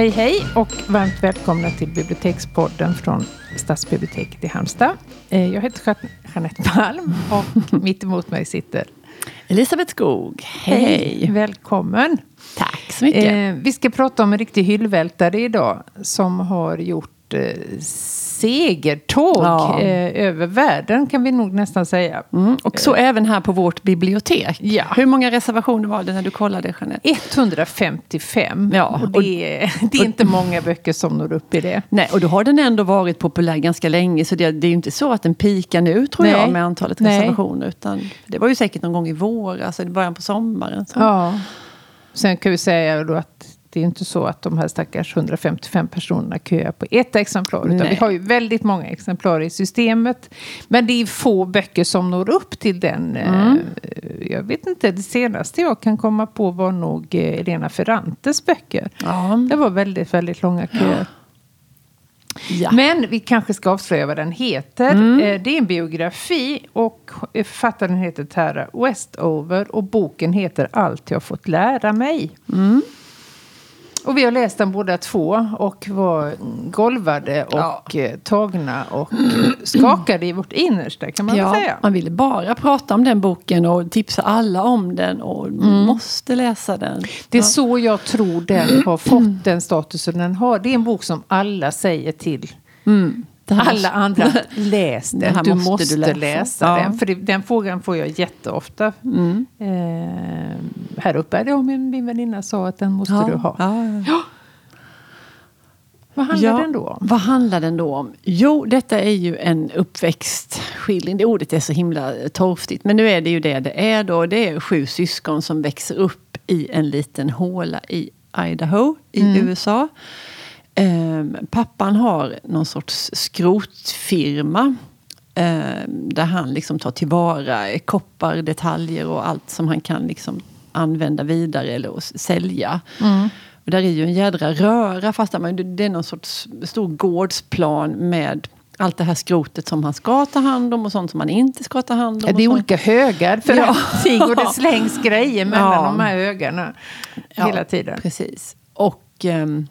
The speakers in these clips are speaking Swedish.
Hej hej och varmt välkomna till Bibliotekspodden från Stadsbiblioteket i Halmstad. Eh, jag heter Jeanette Palm och mitt emot mig sitter Elisabeth Skog. Hej. hej. Välkommen. Tack så mycket. Eh, vi ska prata om en riktig hyllvältare idag som har gjort eh, segertåg ja. eh, över världen kan vi nog nästan säga. Mm. Och så eh. även här på vårt bibliotek. Ja. Hur många reservationer var det när du kollade Jeanette? 155. Ja. Och det, är, det är inte många böcker som når upp i det. Nej, och då har den ändå varit populär ganska länge. Så det, det är ju inte så att den pikar nu tror Nej. jag med antalet reservationer. Utan det var ju säkert någon gång i våras, i början på sommaren. Så. Ja. Sen kan vi säga då att det är inte så att de här stackars 155 personerna köar på ett exemplar. Utan vi har ju väldigt många exemplar i systemet. Men det är få böcker som når upp till den. Eh, mm. Jag vet inte, det senaste jag kan komma på var nog eh, Elena Ferrantes böcker. Ja. Det var väldigt, väldigt långa köer. Ja. Men vi kanske ska avslöja vad den heter. Mm. Eh, det är en biografi och författaren heter Tara Westover och boken heter Allt jag fått lära mig. Mm. Och vi har läst den båda två och var golvade och ja. Eh, tagna och skakade i vårt innersta kan man ja, säga. Man ville bara prata om den boken och tipsa alla om den och mm. måste läsa den. Det är ja. så jag tror den har fått den statusen den har. Det är en bok som alla säger till. Mm. Alla andra, läs den. Du måste, måste du läsa, läsa den. För det, den frågan får jag jätteofta. Mm. Eh, här uppe är det om min, min väninna sa att den måste ja. du ha. Ja. Vad handlar den då om? Vad handlar den då om? Jo, detta är ju en uppväxtskildring. Det ordet är så himla torftigt. Men nu är det ju det det är då. Det är sju syskon som växer upp i en liten håla i Idaho i mm. USA. Eh, pappan har någon sorts skrotfirma. Eh, där han liksom tar tillvara koppardetaljer och allt som han kan liksom använda vidare eller sälja. Mm. Och där är ju en jädra röra fast det är någon sorts stor gårdsplan med allt det här skrotet som han ska ta hand om och sånt som han inte ska ta hand om. det är olika högar för ja. allting och det slängs grejer mellan ja. de här högarna hela ja, tiden. Precis. Och... Um,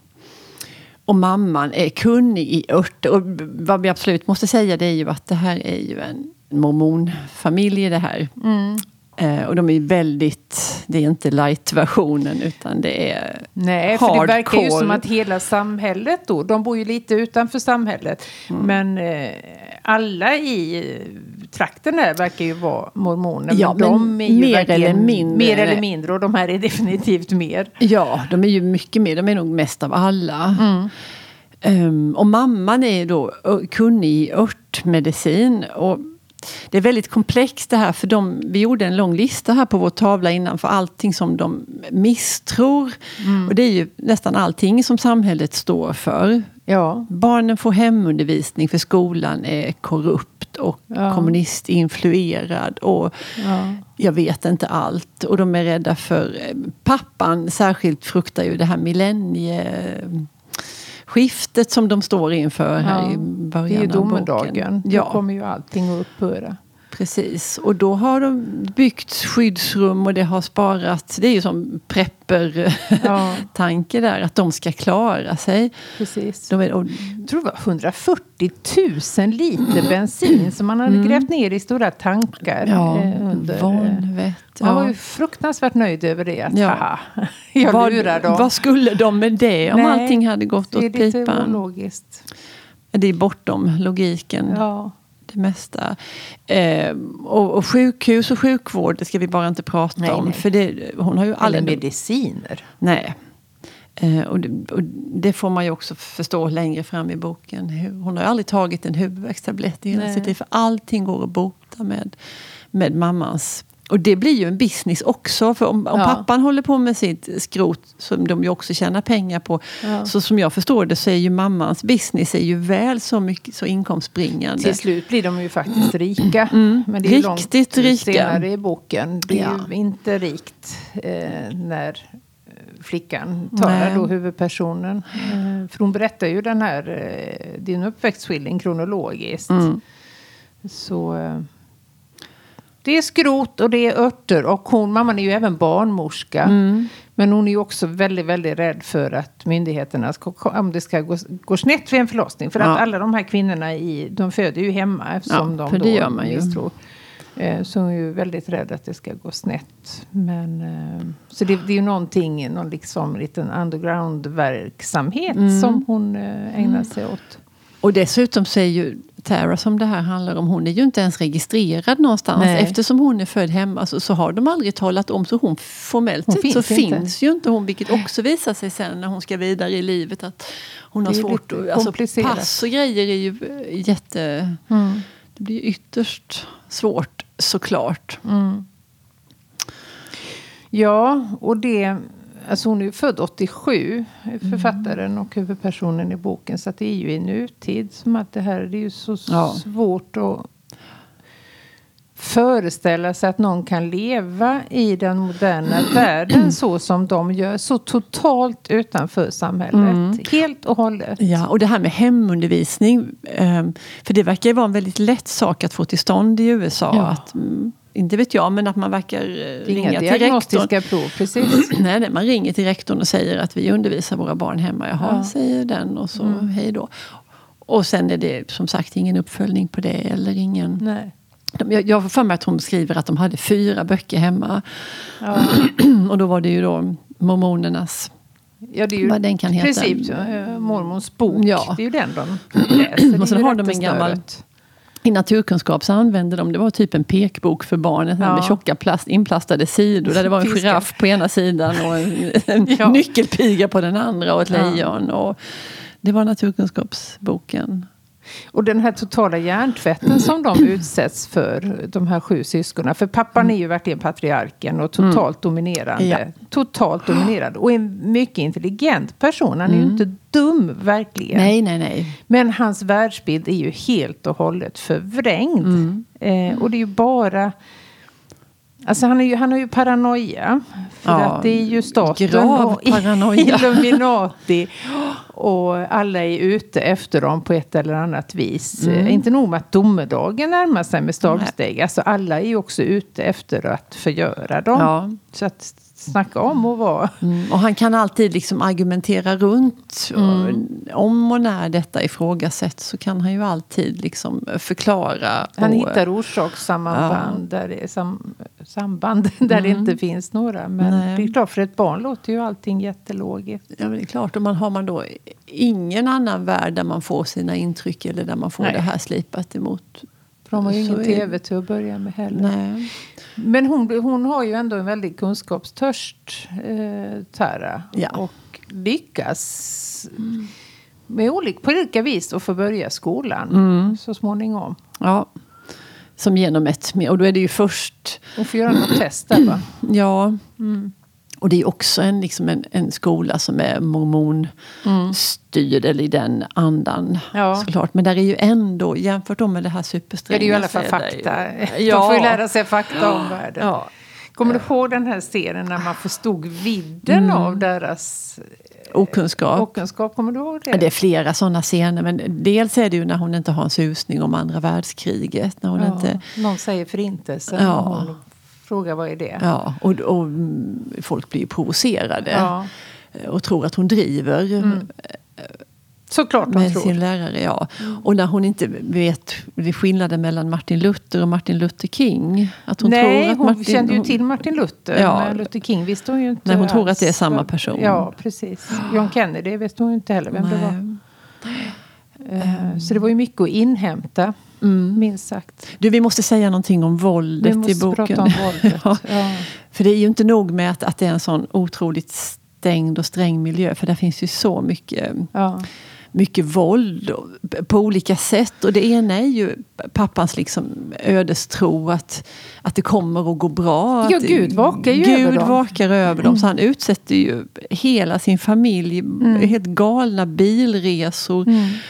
och mamman är kunnig i örter. Och vad vi absolut måste säga det är ju att det här är ju en mormonfamilj det här. Mm. Eh, och de är väldigt, det är inte light-versionen utan det är Nej, för hardcore. det verkar ju som att hela samhället då, de bor ju lite utanför samhället. Mm. Men eh, alla i trakten där verkar ju vara mormoner. Ja, men, de är ju mer eller mindre. Mer eller mindre och de här är definitivt mer. Ja, de är ju mycket mer, de är nog mest av alla. Mm. Um, och mamman är då kunnig i örtmedicin. Och det är väldigt komplext det här för de, vi gjorde en lång lista här på vår tavla innan för allting som de misstror. Mm. Och det är ju nästan allting som samhället står för. Ja. Barnen får hemundervisning för skolan är korrupt och ja. kommunistinfluerad. Och ja. Jag vet inte allt. Och de är rädda för... Eh, pappan särskilt fruktar ju det här millennieskiftet som de står inför här i början av boken. Det är ju domedagen. Ja. Då kommer ju allting att upphöra. Precis, och då har de byggt skyddsrum och det har sparat, det är ju som prepper-tanke ja. där, att de ska klara sig. Precis. Är, och, jag tror det var 140 000 liter bensin som man hade mm. grävt ner i stora tankar. Ja, eh, under, vanvett. Ja. Man var ju fruktansvärt nöjd över det. Att, ja. haha, jag vad, lurar dem. Vad skulle de med det om Nej, allting hade gått åt pipan? Det är lite ologiskt. Det är bortom logiken. Ja det mesta. Eh, och, och, sjukhus och sjukvård, det ska vi bara inte prata nej, om. Nej. För det, hon har ju aldrig... Eller mediciner. Nej. Eh, och, det, och, det, får man ju också förstå längre fram i boken. Hon har ju aldrig tagit en huvudvärkstablett i hela sitt liv. För allting går att bota med, med mammans och det blir ju en business också. För om, om ja. pappan håller på med sitt skrot, som de ju också tjänar pengar på. Ja. Så som jag förstår det så är ju mammans business är ju väl så, mycket, så inkomstbringande. Till slut blir de ju faktiskt rika. Mm. Men det är Riktigt långt rika. senare i boken. Det är ja. ju inte rikt eh, när flickan talar då huvudpersonen. Eh, för hon berättar ju den här, eh, din uppväxtskildring kronologiskt. Mm. Så... Det är skrot och det är örter och hon, mamman är ju även barnmorska. Mm. Men hon är ju också väldigt, väldigt rädd för att myndigheterna ska, om det ska gå, gå snett vid en förlossning. För Ja. att alla de här kvinnorna i, de föder ju hemma eftersom Ja, de för då det gör man ju. misstror. Eh, Så hon är ju väldigt rädd att det ska gå snett. Men, eh, så det, det är ju någonting, någon liksom liten underground-verksamhet Mm. som hon eh, ägnar sig åt. Och dessutom så är ju Tara som det här handlar om, hon är ju inte ens registrerad någonstans. Nej. Eftersom hon är född hemma så, så har de aldrig talat om, så hon formellt Hon sett finns så inte. finns ju inte hon. Vilket också visar sig sen när hon ska vidare i livet att hon har svårt att... Alltså, pass och grejer är ju eh, jätte... Det blir ytterst svårt såklart. Ja, och det... Alltså hon är ju född 87, författaren och huvudpersonen i boken. Så det är ju i nutid som att det här det är ju så Ja. svårt att föreställa sig att någon kan leva i den moderna världen så som de gör. Så totalt utanför samhället. Helt och hållet. Ja, och det här med hemundervisning. eh, För det verkar ju vara en väldigt lätt sak att få till stånd i USA. Ja. Att, mm, inte vet jag, men att man verkar eh, ringa inga till rektorn. diagnostiska prov, precis. Nej, nej, man ringer till rektorn och säger att vi undervisar våra barn hemma. Jaha, Ja. Mm. säger den och så hej då. Och sen är det som sagt ingen uppföljning på det. Eller ingen... Nej. Jag, jag får för mig att hon skriver att de hade fyra böcker hemma. Ja. Och då var det ju då mormonernas Ja, det är ju Vad den kan heta. princip äh, mormons bok. Ja. Det är ju den de läser. Och sen har de en gammal- rättesnöret. I naturkunskap så använde de, det var typ en pekbok för barnen Ja. med tjocka plast, inplastade sidor. Där det var en Fiskar. giraff på ena sidan och en, en Ja. nyckelpiga på den andra och ett lejon. Och det var naturkunskapsboken. Och den här totala hjärntvätten som de utsätts för, de här sju syskonen. För pappan är ju verkligen patriarken och totalt dominerande. Ja. Totalt dominerande. Och en mycket intelligent person. Han är ju inte dum, verkligen. Nej, nej, nej. Men hans världsbild är ju helt och hållet förvrängd. Mm. Eh, och det är ju bara... Alltså han, är ju, han har ju paranoia. För Ja, att det är ju staten och. Illuminati. Och alla är ute efter dem på ett eller annat vis. Mm. Eh, Inte nog med att domedagen närmar sig med stormsteg. Alltså alla är ju också ute efter att förgöra dem. Ja. Så att snacka om att vara... Mm. Och han kan alltid liksom argumentera runt. Och om och när detta ifrågasätts så kan han ju alltid liksom förklara. Han och, hittar orsakssamband där det är sam, samband där det inte finns några. Men Mm. Nej. det är klart, för ett barn låter ju allting jättelogiskt. Ja, men det är klart. Och man, har man då ingen annan värld där man får sina intryck eller där man får Nej. det här slipat emot. För de har ju ingen tv till att börja med heller. Nej. Men hon, hon har ju ändå en väldig kunskapstörst, eh, Tara. Ja. Och lyckas med olika, på olika vis att få börja skolan Mm. så småningom. Ja. Som genom ett... Och då är det ju först... Hon får göra något test där va? Ja. Och det är också en, liksom en, en skola som är mormonstyrd, eller i den andan Ja. såklart. Men där är ju ändå, jämfört med det här Ja, superstränga. det är ju i alla fall fakta. ju- De får ju lära sig fakta om världen. Ja. Kommer du ihåg den här serien när man förstod vidden Mm. av deras Okunskap. okunskap? Kommer du ihåg det? Det är flera sådana scener. Men dels är det ju när hon inte har en susning om andra världskriget. När hon ja, inte, Någon säger förintelsen Ja. och hon frågar vad är det? ja, och, och mm, folk blir ju provocerade. Ja. Och tror att hon driver Såklart de med tror. sin lärare. Ja. Och när hon inte vet skillnaden mellan Martin Luther och Martin Luther King. Att hon Nej, tror att hon Martin, kände ju hon- till Martin Luther. Ja. Men Luther King visste hon ju inte Nej, hon tror att det är samma person. Ja, precis. John Kennedy visste hon ju inte heller vem det var. Nej. Eh, Så det var ju mycket att inhämta, minst sagt. Du, vi måste säga någonting om våldet Vi måste i boken. prata om våldet. ja. ja. För det är ju inte nog med att, att det är en sån otroligt stängd och sträng miljö. För där finns ju så mycket, Ja. Mycket våld på olika sätt. Och det ena är ju pappans liksom ödestro att, att det kommer att gå bra. Ja, Gud vakar ju Gud över dem. vakar över dem. Så han utsätter ju hela sin familj helt galna bilresor.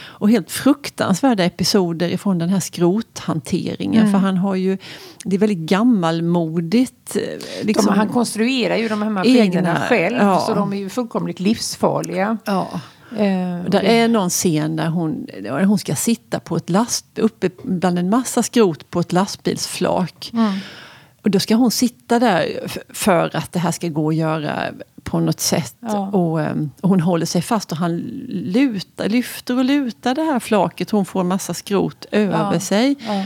Och helt fruktansvärda episoder ifrån den här skrothanteringen. För han har ju, det är väldigt gammalmodigt. eh, Liksom, De, han konstruerar ju de här maskinerna själv. ja. Så de är ju fullkomligt livsfarliga. ja. Eh, där är någon scen där hon, hon ska sitta på ett last, uppe bland en massa skrot på ett lastbilsflak. Mm. Och då ska hon sitta där för att det här ska gå att göra på något sätt. Ja. Och, ehm, och, hon håller sig fast och han lutar, lyfter och lutar det här flaket. Hon får en massa skrot över ja. sig. Ja.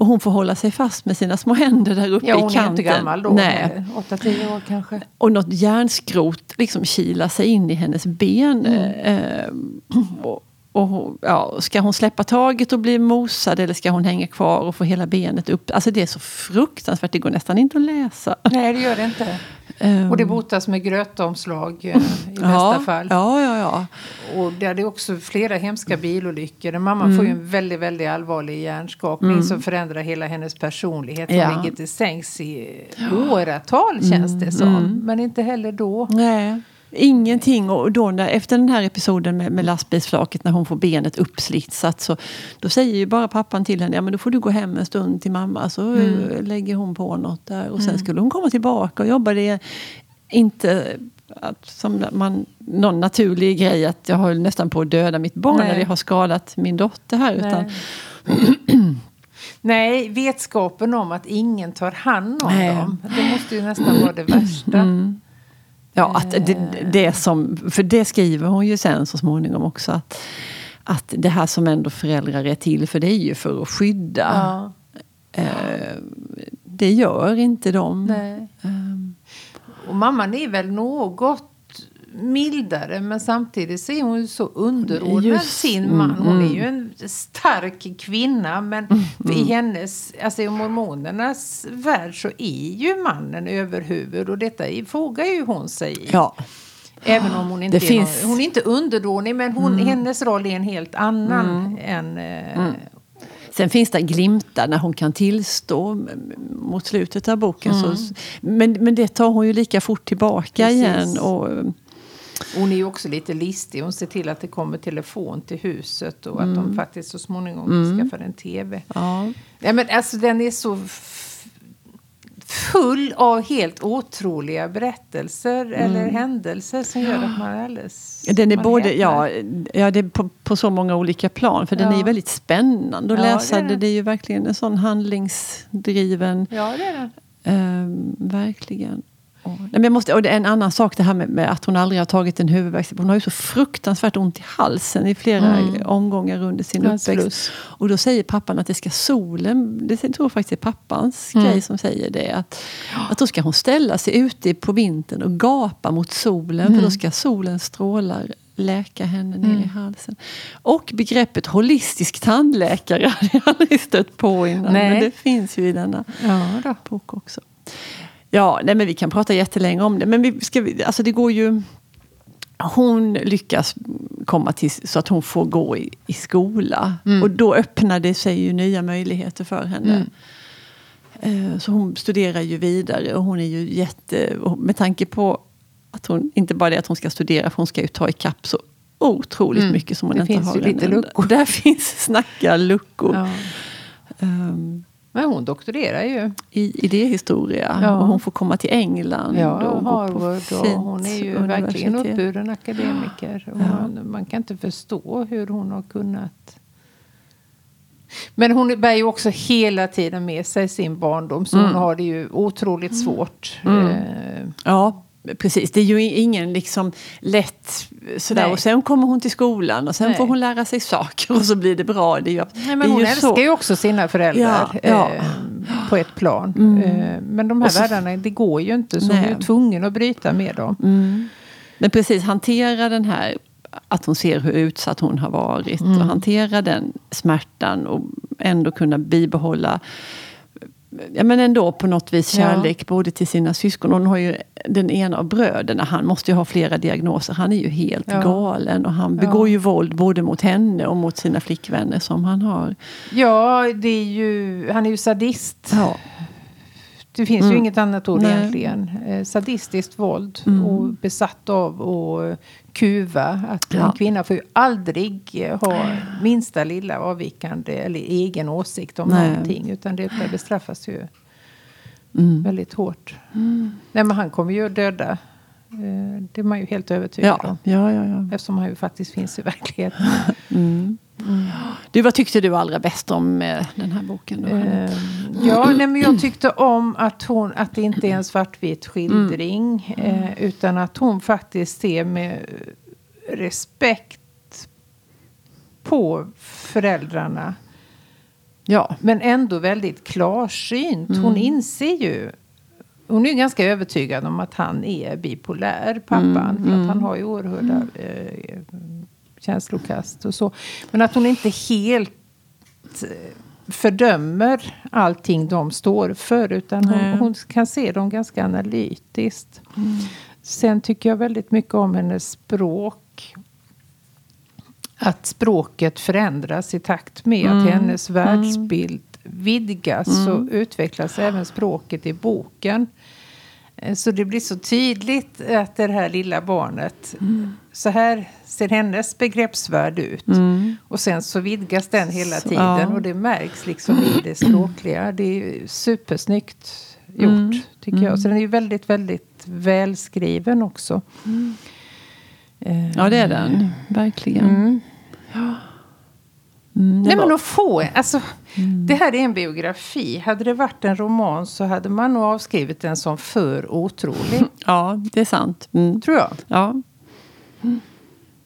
Och hon får hålla sig fast med sina små händer där uppe ja, i kanten. Hon är inte gammal då. Nej. 8-10 år kanske. Och något järnskrot liksom kilar sig in i hennes ben. Mm. Eh, och, och, ja, ska hon släppa taget och bli mosad eller ska hon hänga kvar och få hela benet upp? Alltså det är så fruktansvärt, det går nästan inte att läsa. Nej, det gör det inte. Och det botas med grötomslag eh, i bästa ja, fall. Ja, ja, ja. Och det är också flera hemska bilolyckor. Mamman mm. får ju en väldigt, väldigt allvarlig hjärnskakning mm. som förändrar hela hennes personlighet. Hon ja. ligger till sängs i åratal känns det som. Mm. Men inte heller då. Nej. Ingenting. Och då när, efter den här episoden med, med lastbilsflaket när hon får benet uppslitsat så då säger ju bara pappan till henne ja men då får du gå hem en stund till mamma. Så mm. lägger hon på något där. Och sen mm. skulle hon komma tillbaka och jobba det inte att, som man, någon naturlig grej att jag håller nästan på att döda mitt barn Nej. när jag har skadat min dotter här. Utan, Nej, vetskapen om att ingen tar hand om Nej. dem. Det måste ju nästan vara det värsta. Mm. Ja, att det, det som, för det skriver hon ju sen så småningom också. Att, att det här som ändå föräldrar är till för, det är ju för att skydda. Ja. Eh, det gör inte de. Nej. Um. Och mamman är väl något mildare men samtidigt så är hon ju så underordnad Just, sin man. Hon mm, är ju en stark kvinna men mm, i hennes, alltså i mormonernas värld så är ju mannen överhuvud och detta fogar ju hon sig i. Ja. Även om hon inte det är, finns... hon är inte underdånig men hon, mm. hennes roll är en helt annan mm. än eh, mm. Sen finns det glimtar när hon kan tillstå mot slutet av boken. Mm. Så, men, men det tar hon ju lika fort tillbaka Precis. igen. Och, hon är ju också lite listig. Hon ser till att det kommer telefon till huset och mm. att de mm. faktiskt så småningom mm. skaffar en tv. Ja. Ja, men alltså, den är så full av helt otroliga berättelser mm. eller händelser som gör att man är alldeles... Den är både, ja, ja, det är på, på, så många olika plan. För ja. den är väldigt spännande att ja, läsa. Det är, det. det är ju verkligen en sån handlingsdriven... Ja, det är det. Um, verkligen. Nej, jag måste, och en annan sak det här med, med att hon aldrig har tagit en huvudvärk. Hon har ju så fruktansvärt ont i halsen i flera mm. omgångar under sin uppväxt. Och då säger pappan att det ska solen, det tror jag faktiskt är pappans mm. grej som säger det. Att, att då ska hon ställa sig ute på vintern och gapa mot solen. Mm. För då ska solens strålar läka henne ner mm. i halsen. Och begreppet holistisk tandläkare hade jag aldrig stött på innan. Nej. Men det finns ju i denna ja, bok också. Ja, nej men vi kan prata jättelänge om det. Men vi ska, alltså det går ju... Hon lyckas komma till så att hon får gå i, i skola. Mm. Och då öppnar det sig ju nya möjligheter för henne. Mm. Eh, så hon studerar ju vidare och hon är ju jätte... Med tanke på att hon, inte bara det att hon ska studera, för hon ska ju ta ikapp så otroligt mm. mycket som hon det inte har. Det finns ju lite luckor. Där finns snacka luckor. Ja. Um, men hon doktorerar ju. I idéhistoria. Ja. Och hon får komma till England. Ja, och Harvard. Och hon är ju verkligen uppburen akademiker. Ja. man, man, kan inte förstå hur hon har kunnat... Men hon bär ju också hela tiden med sig sin barndom. Så mm. hon har det ju otroligt svårt. Mm. Eh. Ja, Precis, det är ju ingen liksom lätt sådär. Nej. Och sen kommer hon till skolan och sen Nej. får hon lära sig saker och så blir det bra. Det är ju, Nej, men hon älskar så. ju också sina föräldrar ja, ja. Eh, på ett plan. Mm. Eh, men de här så, världarna, det går ju inte så Nej. hon är ju tvungen att bryta med dem. Mm. Men precis, hantera den här att hon ser hur utsatt hon har varit mm. och hantera den smärtan och ändå kunna bibehålla ja, men ändå på något vis kärlek ja. både till sina syskon. Hon har ju den ena av bröderna, han måste ju ha flera diagnoser. Han är ju helt ja. galen och han begår ju våld både mot henne och mot sina flickvänner som han har. Ja, det är ju, han är ju sadist. Det finns mm. ju inget annat ord Nej. egentligen. Eh, sadistiskt våld mm. och besatt av att kuva. Att ja. en kvinna får ju aldrig ha minsta lilla avvikande eller egen åsikt om Nej. någonting. Utan det bestraffas ju mm. väldigt hårt. Mm. Nej men han kommer ju att döda Eh, det är man ju helt övertygad Ja, om. ja, ja. ja. Eftersom han ju faktiskt finns i verkligheten. Mm. Du, vad tyckte du allra bäst om med den här boken? Eh, ja, nej, men jag tyckte om att, hon, att det inte är en svartvit skildring. Eh, utan att hon faktiskt ser med respekt på föräldrarna. ja. Men ändå väldigt klarsynt. Hon inser ju hon är ju ganska övertygad om att han är bipolär, pappan. för att han har ju oerhörda eh, känslokast och så. Men att hon inte helt eh, fördömer allting de står för. Utan hon, hon kan se dem ganska analytiskt. Sen tycker jag väldigt mycket om hennes språk. Att språket förändras i takt med att hennes världsbild vidgas. Så utvecklas även språket i boken. Eh, Så det blir så tydligt att det här lilla barnet, så här ser hennes begreppsvärld ut. Och sen så vidgas den hela Så, tiden ja. och det märks liksom i det språkliga. Det är supersnyggt gjort, tycker jag. Så den är ju väldigt, väldigt välskriven också. Eh, ja, det är den. Verkligen. Mm. Mm, Nej var- men att få, alltså, det här är en biografi. Hade det varit en roman så hade man nog avskrivit den som för otrolig. Ja, det är sant. Mm. tror jag. Ja.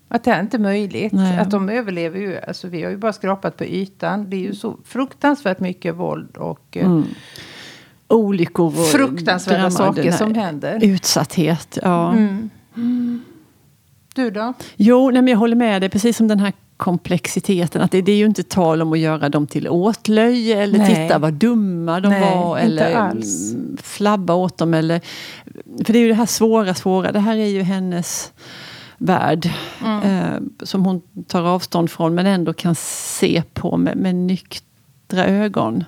Att det är inte möjligt. Nej. Att de överlever ju. Alltså, vi har ju bara skrapat på ytan. Det är ju så fruktansvärt mycket våld och eh, Mm. Olyckor och fruktansvärda saker här som händer. Utsatthet, ja. Mm. Du då? Jo, nej, men jag håller med dig. Precis som den här komplexiteten. Att det, det är ju inte tal om att göra dem till åtlöje eller Nej. titta vad dumma de Nej, var. Eller flabba åt dem. Eller, för det är ju det här svåra, svåra. Det här är ju hennes värld. Mm. Eh, som hon tar avstånd från men ändå kan se på med, med nyktra ögon.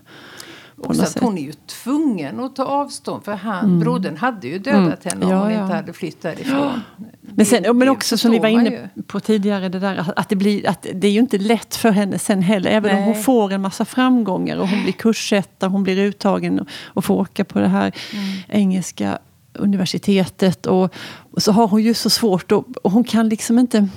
På något sätt. hon är ju tvungen att ta avstånd. För han, brodern hade ju dödat henne om Ja, hon ja. inte hade flytt därifrån. Men, sen, Det- men också som vi var inne på tidigare, det där att det, blir, att det är ju inte lätt för henne sen heller. Även om Nej. hon får en massa framgångar och hon blir kursetta, hon blir uttagen och, och får åka på det här Mm. engelska universitetet. Och, och så har hon ju så svårt och, och hon kan liksom inte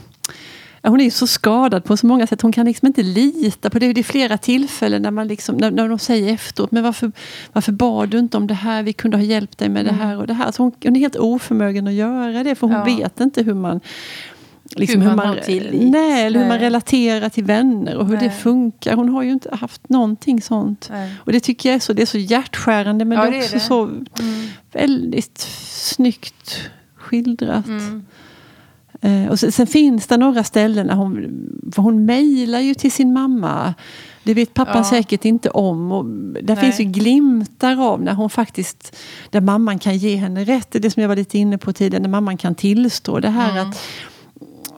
Hon är ju så skadad på så många sätt. Hon kan liksom inte lita på det. Det är flera tillfällen när, man liksom, när, när de säger efteråt, men varför, varför bad du inte om det här? Vi kunde ha hjälpt dig med det här och det här. Så hon, hon är helt oförmögen att göra det, för hon Ja. vet inte hur man Liksom Hur man har tillit. Nej, eller hur man Nej. relaterar till vänner och hur det Nej. funkar. Hon har ju inte haft någonting sånt. Nej. Och det tycker jag är så, det är så hjärtskärande men Ja, det det är också det. så Mm. väldigt snyggt skildrat. Mm. Eh, och sen, sen finns det några ställen när hon, för hon mejlar ju till sin mamma. Det vet pappan Ja. säkert inte om. Och där Nej. finns ju glimtar av när hon faktiskt, där mamman kan ge henne rätt. Det är det som jag var lite inne på tidigare, när mamman kan tillstå det här Mm. att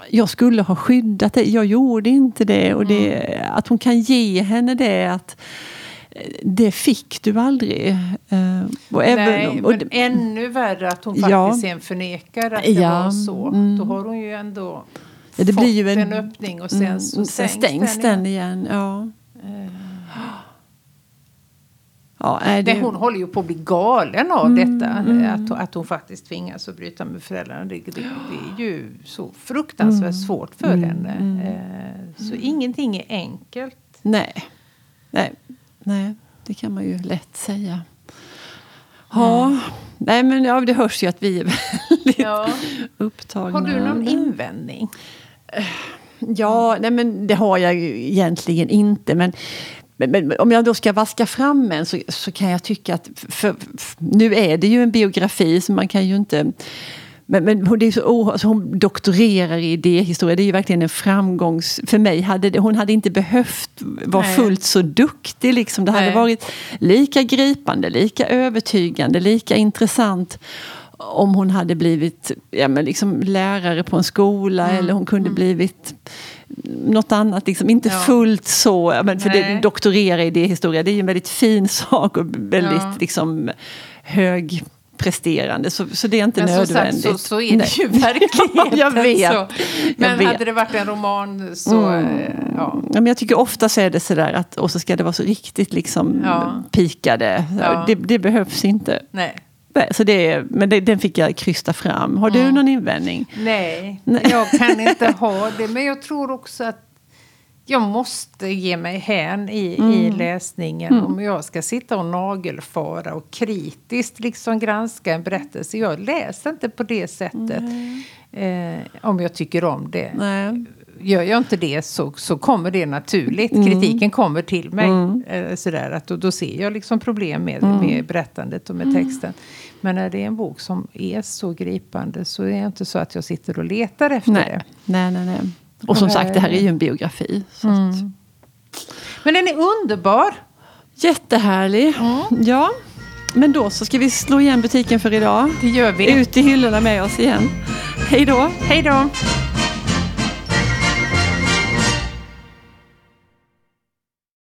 jag skulle ha skyddat dig, jag gjorde inte det. Och det, Mm. Att hon kan ge henne det att det fick du aldrig. Eh, och även, Nej, och, men ännu värre att hon Ja. faktiskt sen förnekar att det Ja, var så. mm. Då har hon ju ändå Ja, det fått blir ju en- en, öppning och sen Mm, så stängs, stängs den igen. Ja. Ja, nej, det, Det, hon håller ju på att bli galen av Mm, detta. Att, att hon faktiskt tvingas att bryta med föräldrarna. Det, det, det är ju så fruktansvärt Mm. svårt för henne. Eh, så ingenting är enkelt. nej. nej. Nej, det kan man ju lätt säga. Ja, nej men ja, det hörs ju att vi är väldigt Ja. upptagna. Har du någon invändning? Ja, nej men det har jag ju egentligen inte. Men, men, men om jag då ska vaska fram en så, så kan jag tycka att... För, för, nu är det ju en biografi så man kan ju inte... Men, men hon, är så, oh, alltså hon doktorerar i idéhistoria. Det är ju verkligen en framgångs... För mig hade hon hade inte behövt vara Nej. fullt så duktig. Liksom. Det hade Nej. varit lika gripande, lika övertygande, lika intressant om hon hade blivit ja, men liksom lärare på en skola Mm. eller hon kunde blivit något annat. Liksom, inte Ja. fullt så, men för det, doktorera i idéhistoria det är ju en väldigt fin sak och väldigt Ja. liksom, högpresterande. Så, så det är inte Men som sagt nödvändigt. så, så är det Nej. ju verkligheten. Jag vet. Så. Men vet. hade det varit en roman så... Mm. eh, Ja. Ja, men jag tycker ofta så är det sådär att och så ska det vara så riktigt liksom Ja. pikade. Ja. Det, det behövs inte. Nej. Så det, men det, den fick jag krysta fram. Har du mm. någon invändning? Nej, jag kan inte ha det. Men jag tror också att jag måste ge mig hän i, mm. i läsningen mm. om jag ska sitta och nagelfara och kritiskt liksom granska en berättelse. Jag läser inte på det sättet eh, om jag tycker om det. Nej. Gör jag inte det så, så kommer det naturligt. Mm. Kritiken kommer till mig. Mm. Eh, sådär, att då, då ser jag liksom problem med, mm. med berättandet och med mm. texten. Men när det är en bok som är så gripande så är det inte så att jag sitter och letar efter nej. det. Nej, nej, nej. Och som sagt, det här är ju en biografi. Mm. Men den är underbar! Jättehärlig. Mm. Ja. Men då så ska vi slå igen butiken för idag. Det gör vi. Ut i hyllorna med oss igen. Hej då! Hej då!